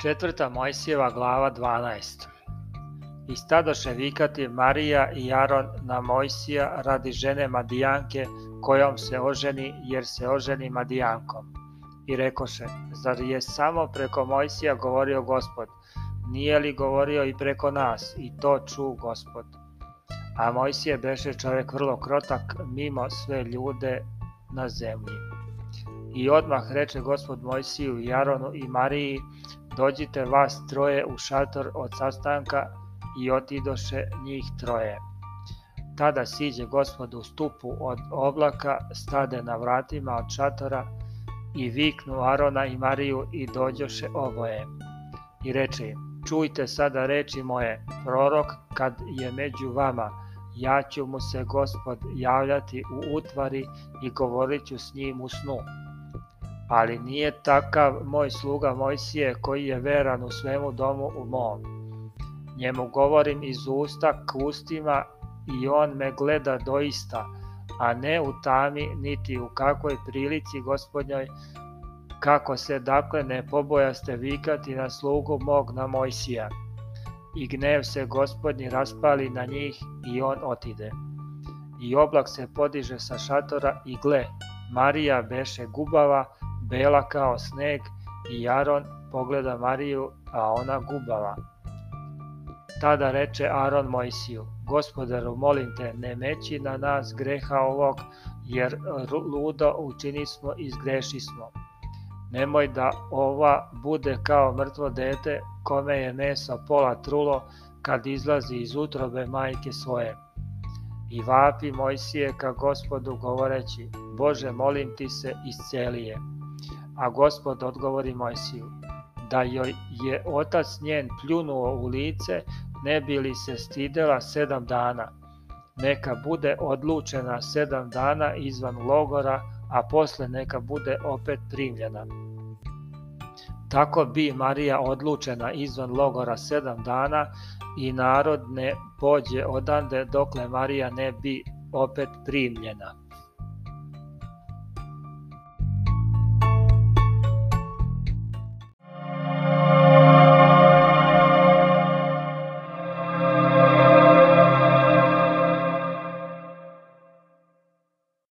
Četvrta Mojsijeva glava 12 I stadoše vikati Marija i Aron na Mojsija radi žene Madijanke kojom se oženi jer se oženi Madijankom. I rekoše, zar je samo preko Mojsija govorio gospod, nije li govorio i preko nas i to ču gospod. A Mojsije beše čovek vrlo krotak mimo sve ljude na zemlji. I odmah reče gospod Mojsiju, Jaronu i Mariji, dođite vas troje u šator od sastanka i otidoše njih troje. Tada siđe gospod u stupu od oblaka, stade na vratima od šatora i viknu Arona i Mariju i dođoše oboje. I reče im, čujte sada reči moje, prorok kad je među vama, ja ću mu se gospod javljati u utvari i govorit ću s njim u snu ali nije takav moj sluga Mojsije koji je veran u svemu domu u mom. Njemu govorim iz usta k ustima i on me gleda doista, a ne u tami niti u kakvoj prilici gospodnjoj, kako se dakle ne pobojaste vikati na slugu mog na Mojsija. I gnev se gospodnji raspali na njih i on otide. I oblak se podiže sa šatora i gle, Marija beše gubava, bela kao sneg i Aron pogleda Mariju, a ona gubava. Tada reče Aron Mojsiju, gospodaru, molim te, ne meći na nas greha ovog, jer ludo učini smo i zgreši smo. Nemoj da ova bude kao mrtvo dete kome je meso pola trulo kad izlazi iz utrobe majke svoje. I vapi Mojsije ka gospodu govoreći, Bože molim ti se isceli je. A gospod odgovori Mojsiju, da joj je otac njen pljunuo u lice, ne bi li se stidela sedam dana. Neka bude odlučena sedam dana izvan logora, a posle neka bude opet primljena. Tako bi Marija odlučena izvan logora sedam dana i narod ne pođe odande dokle Marija ne bi opet primljena.